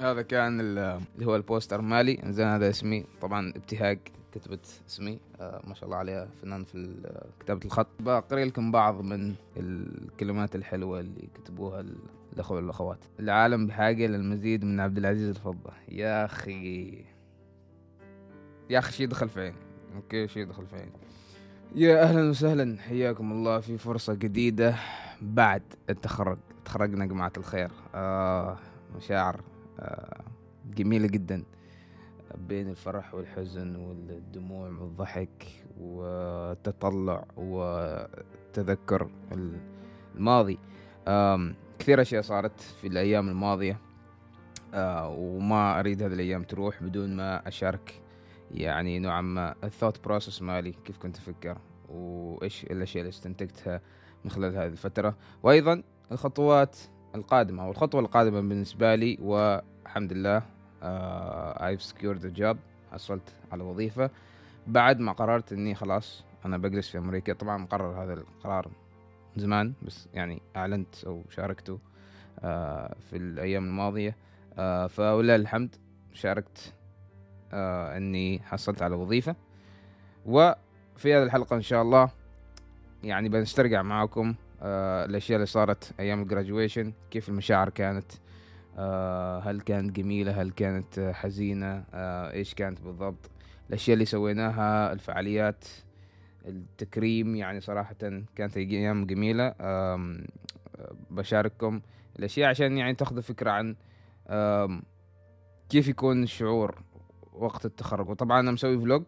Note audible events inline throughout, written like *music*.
هذا كان ال- اللي هو ال poster مالي. زين هذا اسمي. طبعا ابتهاج كتبت اسمي. آه ما شاء الله عليها فنان في كتابة الخط. بقري لكم بعض من الكلمات الحلوة اللي كتبوها ال- الأخوة والأخوات. العالم بحاجة للمزيد من عبد العزيز الفضة. يا أخي. يا أخي شي دخل في عيني. okay شي دخل في عيني. يا أهلا وسهلا. حياكم الله في فرصة جديدة بعد التخرج. تخرجنا جماعة الخير. آه مشاعر جميلة جدا بين الفرح والحزن والدموع والضحك والتطلع وتذكر الماضي. كثير أشياء صارت في الأيام الماضية آه، وما أريد هذه الأيام تروح بدون ما أشارك يعني نوعا ما الثوت بروسس مالي كيف كنت أفكر وإيش الأشياء اللي استنتجتها من خلال هذه الفترة. وأيضا الخطوات القادمة والخطوة القادمة بالنسبة لي والحمد لله uh, I've secured a job حصلت على وظيفة. بعد ما قررت إني خلاص أنا بجلس في أمريكا طبعا مقرر هذا القرار من زمان بس يعني أعلنت أو شاركته آه في الأيام الماضية. آه فولله الحمد شاركت آه إني حصلت على وظيفة. وفي هذه الحلقة إن شاء الله يعني بنسترجع معكم آه الأشياء اللي صارت أيام الجراجويشن كيف المشاعر كانت؟ آه هل كانت جميلة؟ هل كانت آه، حزينة؟ آه إيش كانت بالضبط؟ الأشياء اللي سويناها الفعاليات التكريم يعني صراحة كانت أيام آه، بشارككم الأشياء عشان يعني تاخذوا فكرة عن كيف يكون الشعور وقت التخرج. وطبعا أنا مسوي vlog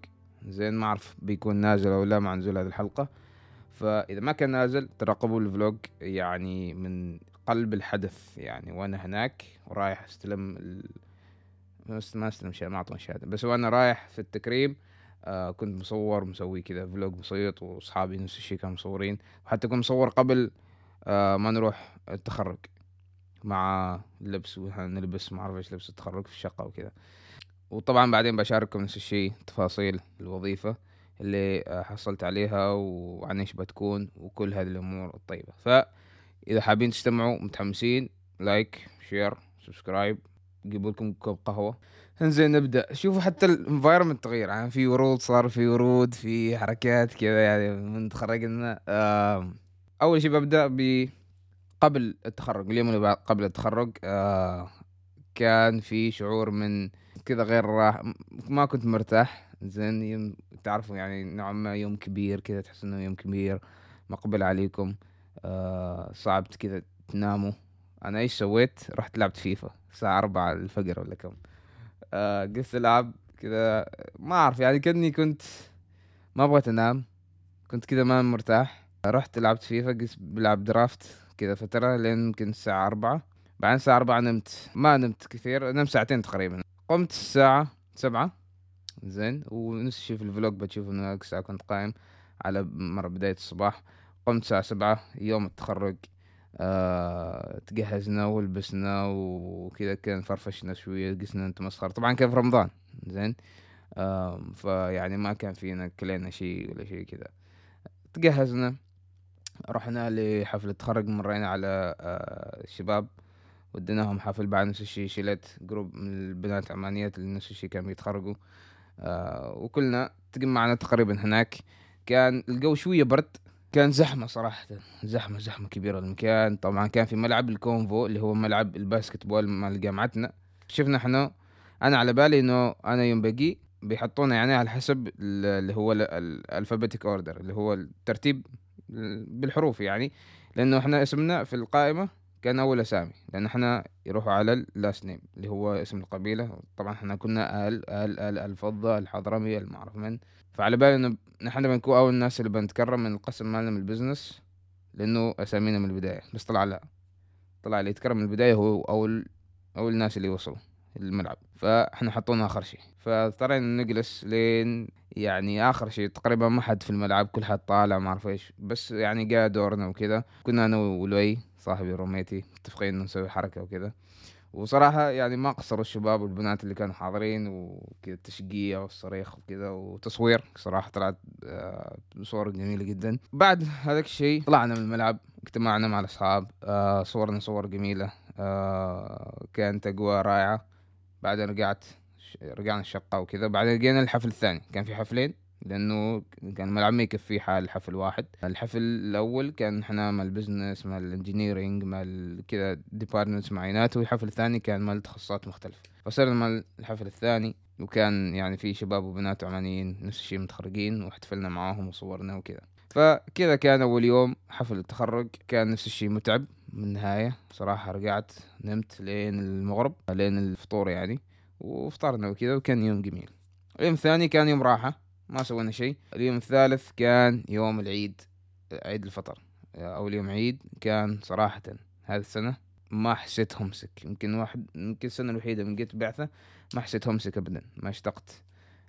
زين ما أعرف بيكون نازل أو لا مع نزول هذه الحلقة. فإذا ما كان نازل ترقبوا ال vlog يعني من قلب الحدث يعني. وأنا هناك ورايح أستلم ال... ما است- ما أستلم شهاده ما أعطوني شهادة. بس وأنا رايح في التكريم آه كنت مصور مسوي كذا vlog بسيط وأصحابي نفس الشيء كانوا مصورين. وحتى كنت مصور قبل آه ما نروح التخرج. مع اللبس وإحنا نلبس ما أعرف إيش لبس التخرج في الشقة وكذا. وطبعا بعدين بشارككم نفس الشيء تفاصيل الوظيفة. اللي آه، حصلت عليها وعن إيش بتكون وكل هذه الأمور الطيبة. فاذا حابين تستمعوا متحمسين. like share subscribe جيبوا لكم كوب قهوة. انزين نبدأ. شوفوا حتى ال environment تغير. يعني في ورود صار في ورود في حركات كذا. يعني من تخرجنا أول شيء ببدأ ب قبل التخرج. اليوم اللي بعد قبل التخرج آه كان في شعور من كذا غير راح ما كنت مرتاح. زين يوم تعرفوا يعني نوعا ما يوم كبير كذا تحس إنه يوم كبير مقبل عليكم. آه صعب كذا تناموا. أنا إيش سويت؟ رحت لعبت فيفا الساعة أربعة الفجر ولا كم. آه قلت ألعب كذا ما أعرف يعني كأني كنت ما بغيت انام كنت كذا ما مرتاح. رحت لعبت فيفا قلت بلعب draft كذا فترة لين يمكن الساعة أربعة. بعدين الساعة أربعة نمت ما نمت كثير نمت ساعتين تقريبا. قمت الساعة سبعة. زين. ونفس الشيء في ال vlog بتشوف انه هيك الساعة كنت قايم على مرة بداية الصباح. قمت الساعة سبعة يوم التخرج آه تجهزنا ولبسنا وكذا كان فرفشنا شوية قسنا أنت مسخر. طبعا كان في رمضان زين. آه فيعني ما كان فينا كلينا شيء ولا شيء كذا. تجهزنا رحنا لحفل التخرج مرينا على آه الشباب. وديناهم حفل بعد نفس الشيء شلت group من البنات عمانيات اللي نفس الشيء كانوا يتخرجوا وكلنا تجمعنا تقريبا هناك. كان الجو شوية برد. كان زحمة صراحة زحمة زحمة كبيرة المكان. طبعا كان في ملعب ال Convo اللي هو ملعب ال basketball مال جامعتنا. شفنا إحنا أنا على بالي إنه أنا يوم بقي بيحطونا يعني على حسب ال- اللي هو ال alphabetic order اللي هو الترتيب بالحروف يعني. لأنه إحنا اسمنا في القائمة كان أول أسامي لأن إحنا يروحوا على ال last name اللي هو اسم القبيلة. طبعا إحنا كنا ال ال ال الفضة الحضرمي المعرف من. فعلى بالي إنه نحن بنكون أول الناس اللي بنتكرم من القسم مالنا من ال business لأنه أسامينا من البداية. بس طلع لا. طلع اللي يتكرم من البداية هو أول أول الناس اللي وصلوا الملعب. فإحنا حطونا آخر شيء. فاضطرينا نجلس لين يعني آخر شيء تقريبا ما حد في الملعب كل حد طالع ما أعرف إيش. بس يعني جاء دورنا وكذا. كنا أنا ولوي صاحبي روميتي متفقين إنه نسوي حركة وكذا. وصراحة يعني ما قصروا الشباب والبنات اللي كانوا حاضرين وكذا تشقية والصريخ وكذا وتصوير صراحة طلعت آه، صور جميلة جدا. بعد هذاك الشيء طلعنا من الملعب اجتمعنا مع الأصحاب آه، صورنا صور جميلة آه، كانت أجواء رائعة. بعدين رجعت رجعنا الشقة وكذا. بعدين جينا الحفل الثاني. كان في حفلين لأنه كان الملعب ما يكفي حال حفل واحد. الحفل الأول كان إحنا مع ال business مع ال engineering مع ال- كذا departments معينات والحفل الثاني كان مع تخصصات مختلفة. فصرنا مع الحفل الثاني وكان يعني في شباب وبنات عمانيين نفس الشيء متخرجين واحتفلنا معاهم وصورنا وكذا. فكذا كان أول يوم حفل التخرج. كان نفس الشيء متعب من النهاية. صراحة رجعت نمت لين المغرب لين الفطور يعني. وفطرنا وكذا وكان يوم جميل. اليوم الثاني كان يوم راحة ما سوينا شيء. اليوم الثالث كان يوم العيد عيد الفطر. أول يوم عيد كان صراحة هذه السنة ما حسيت همسك يمكن واحد يمكن السنة الوحيدة من جيت بعثة ما حسيت همسك أبدا. ما اشتقت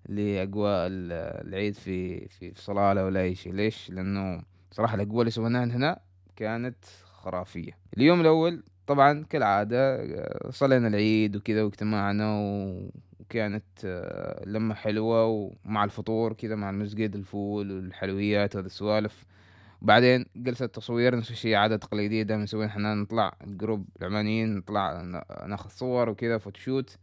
لأجواء ال- العيد في في صلالة ولا أي شيء. ليش؟ لأنه صراحة الأجواء اللي سويناها هنا كانت خرافية. اليوم الأول طبعا كالعادة آه، صلينا العيد وكذا واجتمعنا وكانت آه، لمة حلوة ومع الفطور كذا مع المسجد الفول والحلويات وهذه السوالف. بعدين جلسة تصوير نفس الشيء عادة تقليدية دائما نسويها. إحنا نطلع ال group العمانيين نطلع ناخذ صور وكذا photoshoot.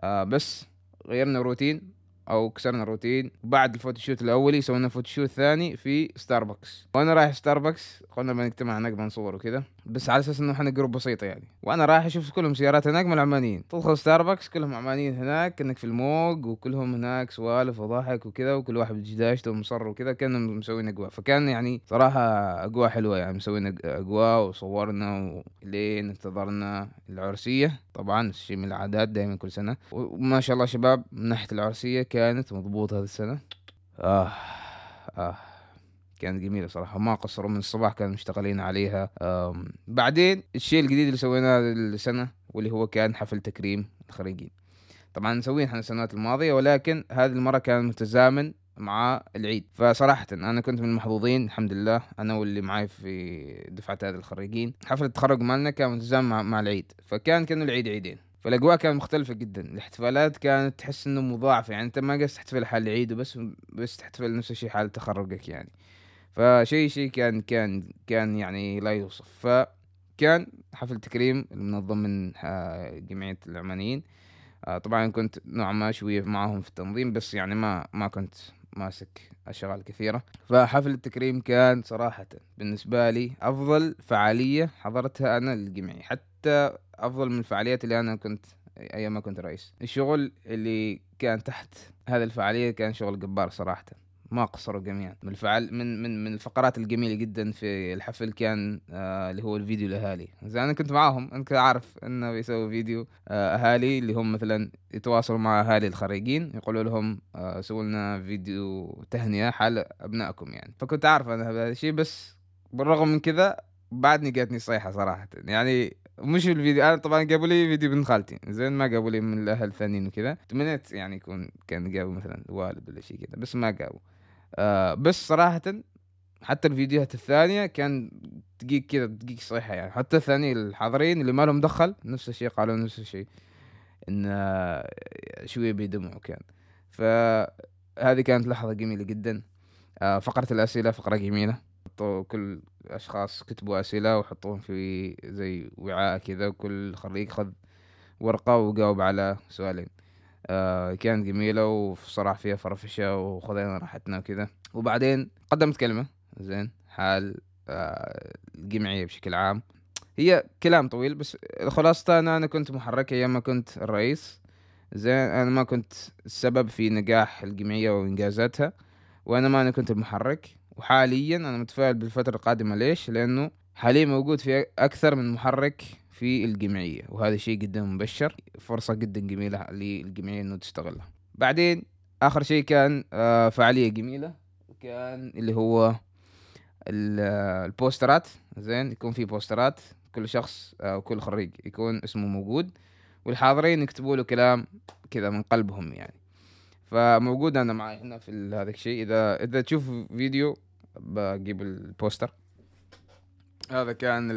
آه بس غيرنا روتين أو كسرنا روتين بعد ال photoshoot الاولي سوينا photoshoot ثاني في ستاربكس وأنا رايح ستاربكس قلنا بنجتمع هناك بنصور وكذا. بس على أساس إنه إحنا group بسيطة يعني. وأنا رايح أشوف كلهم سيارات هناك من العمانيين. تدخل ستاربكس كلهم عمانيين هناك كأنك في الموج وكلهم هناك سوالف وضحك وكذا وكل واحد بدشداشته ومصر وكذا كانوا مسوين أجواء. فكان يعني صراحة أجواء حلوة يعني مسوين أجواء وصورنا ولين انتظرنا العرسية. طبعا الشيء من العادات دائما كل سنة. وما شاء الله شباب من ناحيه العرسية كانت مضبوطة هذه السنة. آه آه. كانت جميلة صراحة ما قصروا من الصباح كانوا مشتغلين عليها. بعدين الشيء الجديد اللي سويناه هذه السنة واللي هو كان حفل تكريم الخريجين. طبعا مسوين إحنا السنوات الماضية ولكن هذه المرة كان متزامن مع العيد. فصراحة أنا كنت من المحظوظين الحمد لله. أنا واللي معاي في دفعة هذه الخريجين. حفل التخرج مالنا كان متزامن مع, العيد. فكان كأنه العيد عيدين. فالأجواء كانت مختلفة جدا. الاحتفالات كانت تحس إنه مضاعفة. يعني أنت ما قصدت تحتفل حال العيد وبس بس تحتفل نفس الشيء حال تخرجك يعني. فشيء شيء كان كان كان يعني لا يوصف. فكان حفل تكريم المنظم من آه، جمعية العمانيين. آه، طبعا كنت نوعا ما شوية معهم في التنظيم بس يعني ما ما كنت ماسك أشغال كثيرة. فحفل التكريم كان صراحة بالنسبة لي أفضل فعالية حضرتها أنا للجمعية. حتى أفضل من الفعاليات اللي أنا كنت أيام ما كنت رئيس. الشغل اللي كان تحت هذه الفعالية كان شغل جبار صراحة. ما قصروا جميعا. من الفعال من من من الفقرات الجميلة جدا في الحفل كان آه اللي هو الفيديو الاهالي زي أنا كنت معاهم. انت عارف إنه بيسوي فيديو آه أهالي اللي هم مثلا يتواصلوا مع أهالي الخريجين يقولوا لهم آه سووا لنا فيديو تهنئة حال أبنائكم يعني. فكنت عارف أنا هذا الشيء بس بالرغم من كذا بعدني جاتني صيحة صراحة. يعني مش الفيديو أنا طبعا جابوا لي فيديو بنت خالتي. زين ما جابوا لي من الأهل الثانيين وكذا. تمنيت يعني يكون كان جابوا مثلا والد ولا شيء كذا بس ما جابوا. آه بس صراحة حتى الفيديوهات الثانية كان دقيق كذا دقيق صيحة يعني. حتى الثاني الحاضرين اللي ما لهم دخل نفس الشيء قالوا نفس الشيء إن آه، شوية بيدمعوا كان. فهذه كانت لحظة جميلة جدا. آه، فقرة الأسئلة فقرة جميلة. حطوا كل أشخاص كتبوا أسئلة وحطوهم في زي وعاء كذا وكل خريج خذ ورقة وجاوب على سؤالين. آه كانت جميلة وصراحة فيها فرفشة وخذينا راحتنا وكذا وبعدين قدمت كلمة زين حال آه الجمعية بشكل عام. هي كلام طويل بس خلاصة أنا أنا كنت محرك أيام ما كنت الرئيس. زين أنا ما كنت السبب في نجاح الجمعية وإنجازاتها وأنا ما أنا كنت المحرك. وحاليا أنا متفائل بالفترة القادمة. ليش؟ لأنه حاليا موجود في أكثر من محرك في الجمعية وهذا شيء جدا مبشر فرصة جدا جميلة للجمعية إنه تستغلها بعدين آخر شيء كان آه، فعالية جميلة كان اللي هو آه، البوسترات. زين يكون في بوسترات كل شخص أو كل خريج يكون اسمه موجود والحاضرين يكتبوا له كلام كذا من قلبهم يعني. فموجود أنا معي هنا في هذا الشيء. إذا إذا تشوف فيديو بجيب البوستر. هذا كان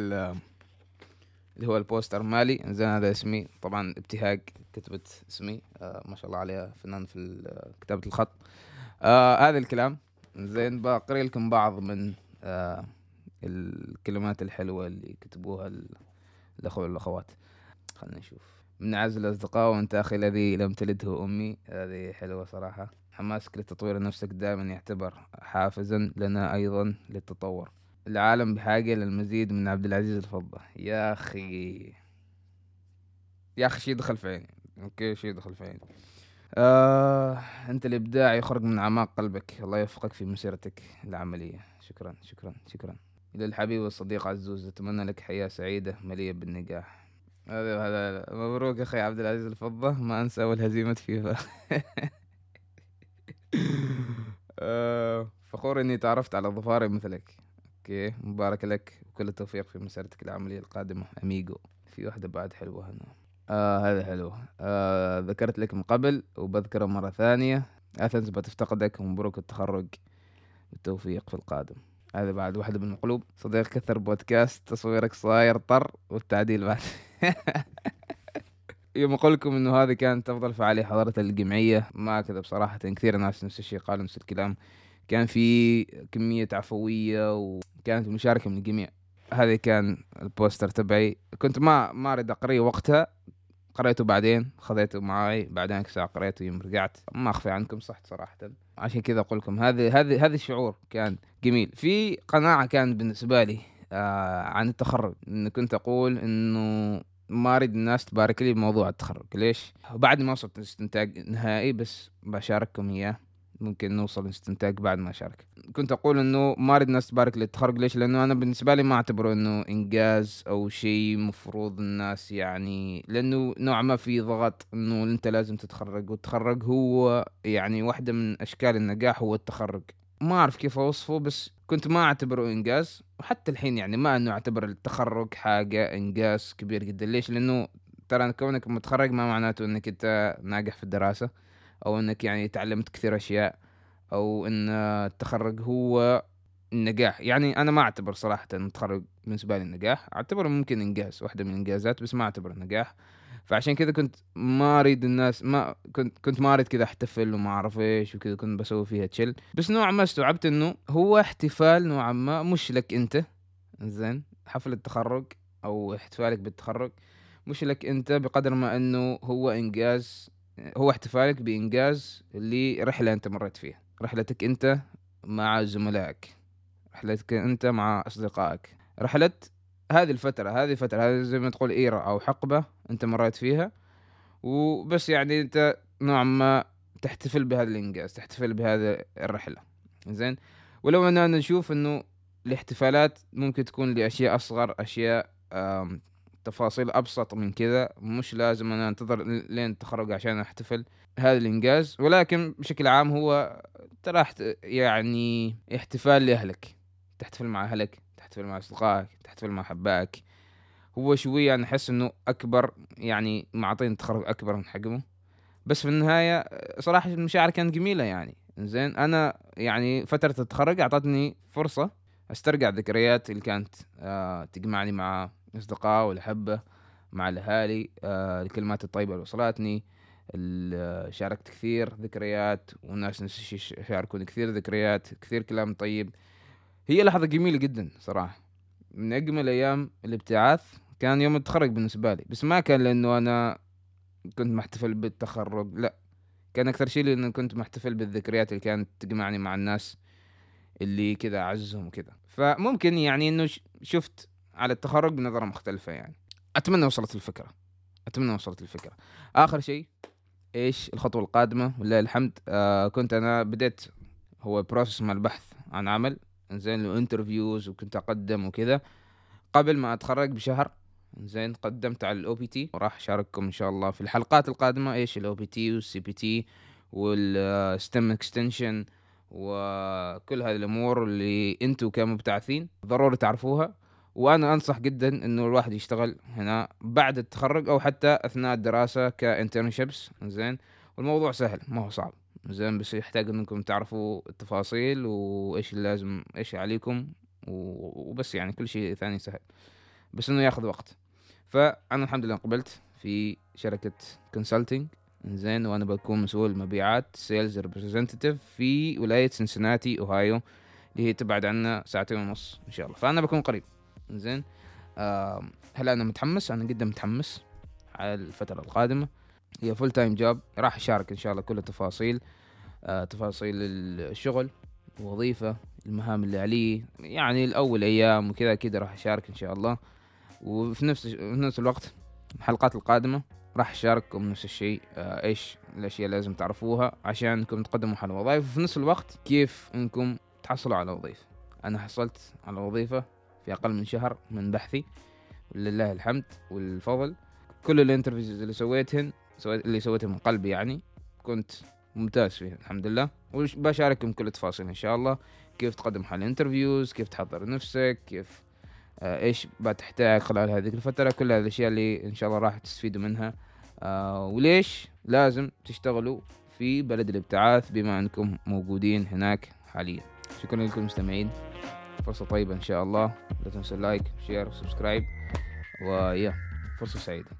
اللي هو البوستر مالي. زين هذا اسمي. طبعا ابتهاج كتبت اسمي. آه ما شاء الله عليها فنان في كتابة الخط. آه هذا الكلام. زين بقري لكم بعض من آه الكلمات الحلوة اللي كتبوها ال- الأخوة والأخوات. خلنا نشوف. من أعز الأصدقاء وأنت أخي الذي لم تلده أمي. هذه حلوة صراحة. حماسك لتطوير نفسك دائما يعتبر حافزا لنا أيضا للتطور. العالم بحاجة للمزيد من عبد العزيز الفضة. يا أخي. يا أخي شي دخل في عيني. أوكي شي دخل في عيني. آه، أنت الإبداع يخرج من أعماق قلبك. الله يوفقك في مسيرتك العملية. شكرا شكرا شكرا. إلى الحبيب والصديق عزوز أتمنى لك حياة سعيدة مليئة بالنجاح. هذا هذا مبروك أخي عبد العزيز الفضة. ما أنسى أول هزيمة فيفا. *laughs* آه، فخور إني تعرفت على ظفاري مثلك. okay مبارك لك وكل التوفيق في مسيرتك العملية القادمة amigo. في واحدة بعد حلوة هنا. آه هذا حلو آه ذكرت لك من قبل وبذكره مرة ثانية. Athens بتفتقدك ومبروك التخرج. والتوفيق في القادم. هذا بعد واحدة من القلوب. صديق كثر بودكاست تصويرك صاير طر والتعديل بعد. *laughs* يوم أقول لكم إنه هذه كانت أفضل فعالية حضرتها الجمعيه ما كذا بصراحه كثير ناس نفس الشيء قالوا نفس الكلام. كان في كمية عفوية وكانت المشاركه من الجميع. هذا كان البوستر تبعي. كنت ما ما أريد أقريه وقتها. قريته بعدين خذيته معي بعدين ساعة قريته يوم رجعت. ما أخفي عنكم صحت صراحة. عشان كذا أقول لكم هذا هذا هذا الشعور كان جميل. في قناعة كان بالنسبة لي آه عن التخرج. انه كنت أقول إنه ما أريد الناس تبارك لي بموضوع التخرج. ليش؟ بعد ما وصلت استنتاج نهائي بس بشارككم إياه. ممكن نوصل لاستنتاج بعد ما شارك كنت أقول إنه ما أريد الناس تبارك لي التخرج. ليش؟ لأنه أنا بالنسبة لي ما أعتبره إنه إنجاز أو شيء مفروض الناس يعني لأنه نوع ما في ضغط إنه أنت لازم تتخرج. والتخرج هو يعني واحدة من أشكال النجاح هو التخرج. ما أعرف كيف أوصفه بس كنت ما أعتبره إنجاز. وحتى الحين يعني ما أنه أعتبر التخرج حاجة إنجاز كبير جدا. ليش؟ لأنه ترى كونك متخرج ما معناته إنك أنت ناجح في الدراسة. أو إنك يعني تعلمت كثير أشياء أو إن التخرج هو النجاح. يعني أنا ما أعتبر صراحة إن التخرج بالنسبة لي نجاح أعتبره ممكن انجاز واحدة من الانجازات بس ما أعتبره نجاح. فعشان كذا كنت ما أريد الناس ما كنت كنت ما أريد كذا أحتفل وما أعرف إيش وكذا كنت بسوي فيها تشل بس نوعا ما استوعبت إنه هو احتفال نوعا ما مش لك أنت. زين حفل التخرج أو احتفالك بالتخرج مش لك أنت بقدر ما إنه هو إنجاز هو احتفالك بإنجاز لرحلة أنت مريت فيها. رحلتك أنت مع زملائك. رحلتك أنت مع أصدقائك. رحلة هذه الفترة هذه الفترة هذه زي ما تقول إيرا أو حقبة أنت مريت فيها. وبس يعني أنت نوعا ما تحتفل بهذا الإنجاز تحتفل بهذه الرحلة. زين؟ ولو أننا نشوف أنه الاحتفالات ممكن تكون لأشياء أصغر أشياء تفاصيل أبسط من كذا. مش لازم أنا أنتظر لين التخرج عشان أحتفل هذا الإنجاز. ولكن بشكل عام هو ترى يعني احتفال لأهلك. تحتفل مع أهلك تحتفل مع أصدقائك تحتفل مع احبائك هو شوية أنا أحس إنه أكبر يعني معطين التخرج أكبر من حجمه. بس في النهاية صراحة المشاعر كانت جميلة يعني. زين أنا يعني فترة التخرج أعطتني فرصة أسترجع ذكريات اللي كانت آه تجمعني مع الأصدقاء والأحبة مع الأهالي آه الكلمات الطيبة اللي وصلتني شاركت كثير ذكريات والناس شاركوني كثير ذكريات كثير كلام طيب. هي لحظة جميلة جدا صراحة. من أجمل أيام الابتعاث كان يوم التخرج بالنسبة لي. بس ما كان لأنه أنا كنت محتفل بالتخرج لا. كان أكثر شيء لأنه كنت محتفل بالذكريات اللي كانت تجمعني مع الناس اللي كذا أعزهم وكذا. فممكن يعني إنه شفت على التخرج بنظرة مختلفة يعني. أتمنى وصلت الفكرة. أتمنى وصلت الفكرة. آخر شيء إيش الخطوة القادمة؟ ولله الحمد. آه كنت أنا بديت هو بروسس مع البحث عن عمل. زين له interviews وكنت أقدم وكذا. قبل ما أتخرج بشهر زين قدمت على ال OPT وراح أشارككم إن شاء الله في الحلقات القادمة إيش ال OPT وال CPT وال STEM extension وكل هذه الأمور اللي أنتم كمبتعثين ضروري تعرفوها. وأنا أنصح جدا إنه الواحد يشتغل هنا بعد التخرج أو حتى أثناء الدراسة ك internships زين. والموضوع سهل ما هو صعب. زين بس يحتاج إنكم تعرفوا التفاصيل وإيش اللازم إيش عليكم وبس يعني كل شيء ثاني سهل. بس إنه ياخذ وقت. فأنا الحمد لله قبلت في شركة consulting زين. وأنا بكون مسؤول مبيعات sales representative في ولاية سنسناتي أوهايو اللي هي تبعد عنا ساعتين ونص إن شاء الله. فأنا بكون قريب. زين. آه هل أنا متحمس أنا جدا متحمس على الفترة القادمة. هي full time job راح أشارك إن شاء الله كل التفاصيل. آه تفاصيل الشغل الوظيفة المهام اللي علي يعني الأول أيام وكذا كذا راح أشارك إن شاء الله. وفي نفس في نفس الوقت الحلقات القادمة راح أشارككم نفس الشيء. آه إيش الأشياء اللي لازم تعرفوها عشان إنكم تقدموا على وظائف وفي نفس الوقت كيف إنكم تحصلوا على وظيفة. أنا حصلت على وظيفة في أقل من شهر من بحثي. ولله الحمد والفضل. كل ال interviews اللي سويتهن سويت اللي سويتهم من قلبي يعني كنت ممتاز فيها الحمد لله. وبشارككم كل التفاصيل إن شاء الله. كيف تقدم حل interviews كيف تحضر نفسك كيف آه إيش بتحتاج خلال هذه الفترة. كل هذه الأشياء اللي إن شاء الله راح تستفيدوا منها. آه وليش لازم تشتغلوا في بلد الابتعاث بما أنكم موجودين هناك حاليا. شكرا لكم المستمعين فرصة طيبة إن شاء الله. لا تنسوا ال like share subscribe ويا فرصة سعيدة.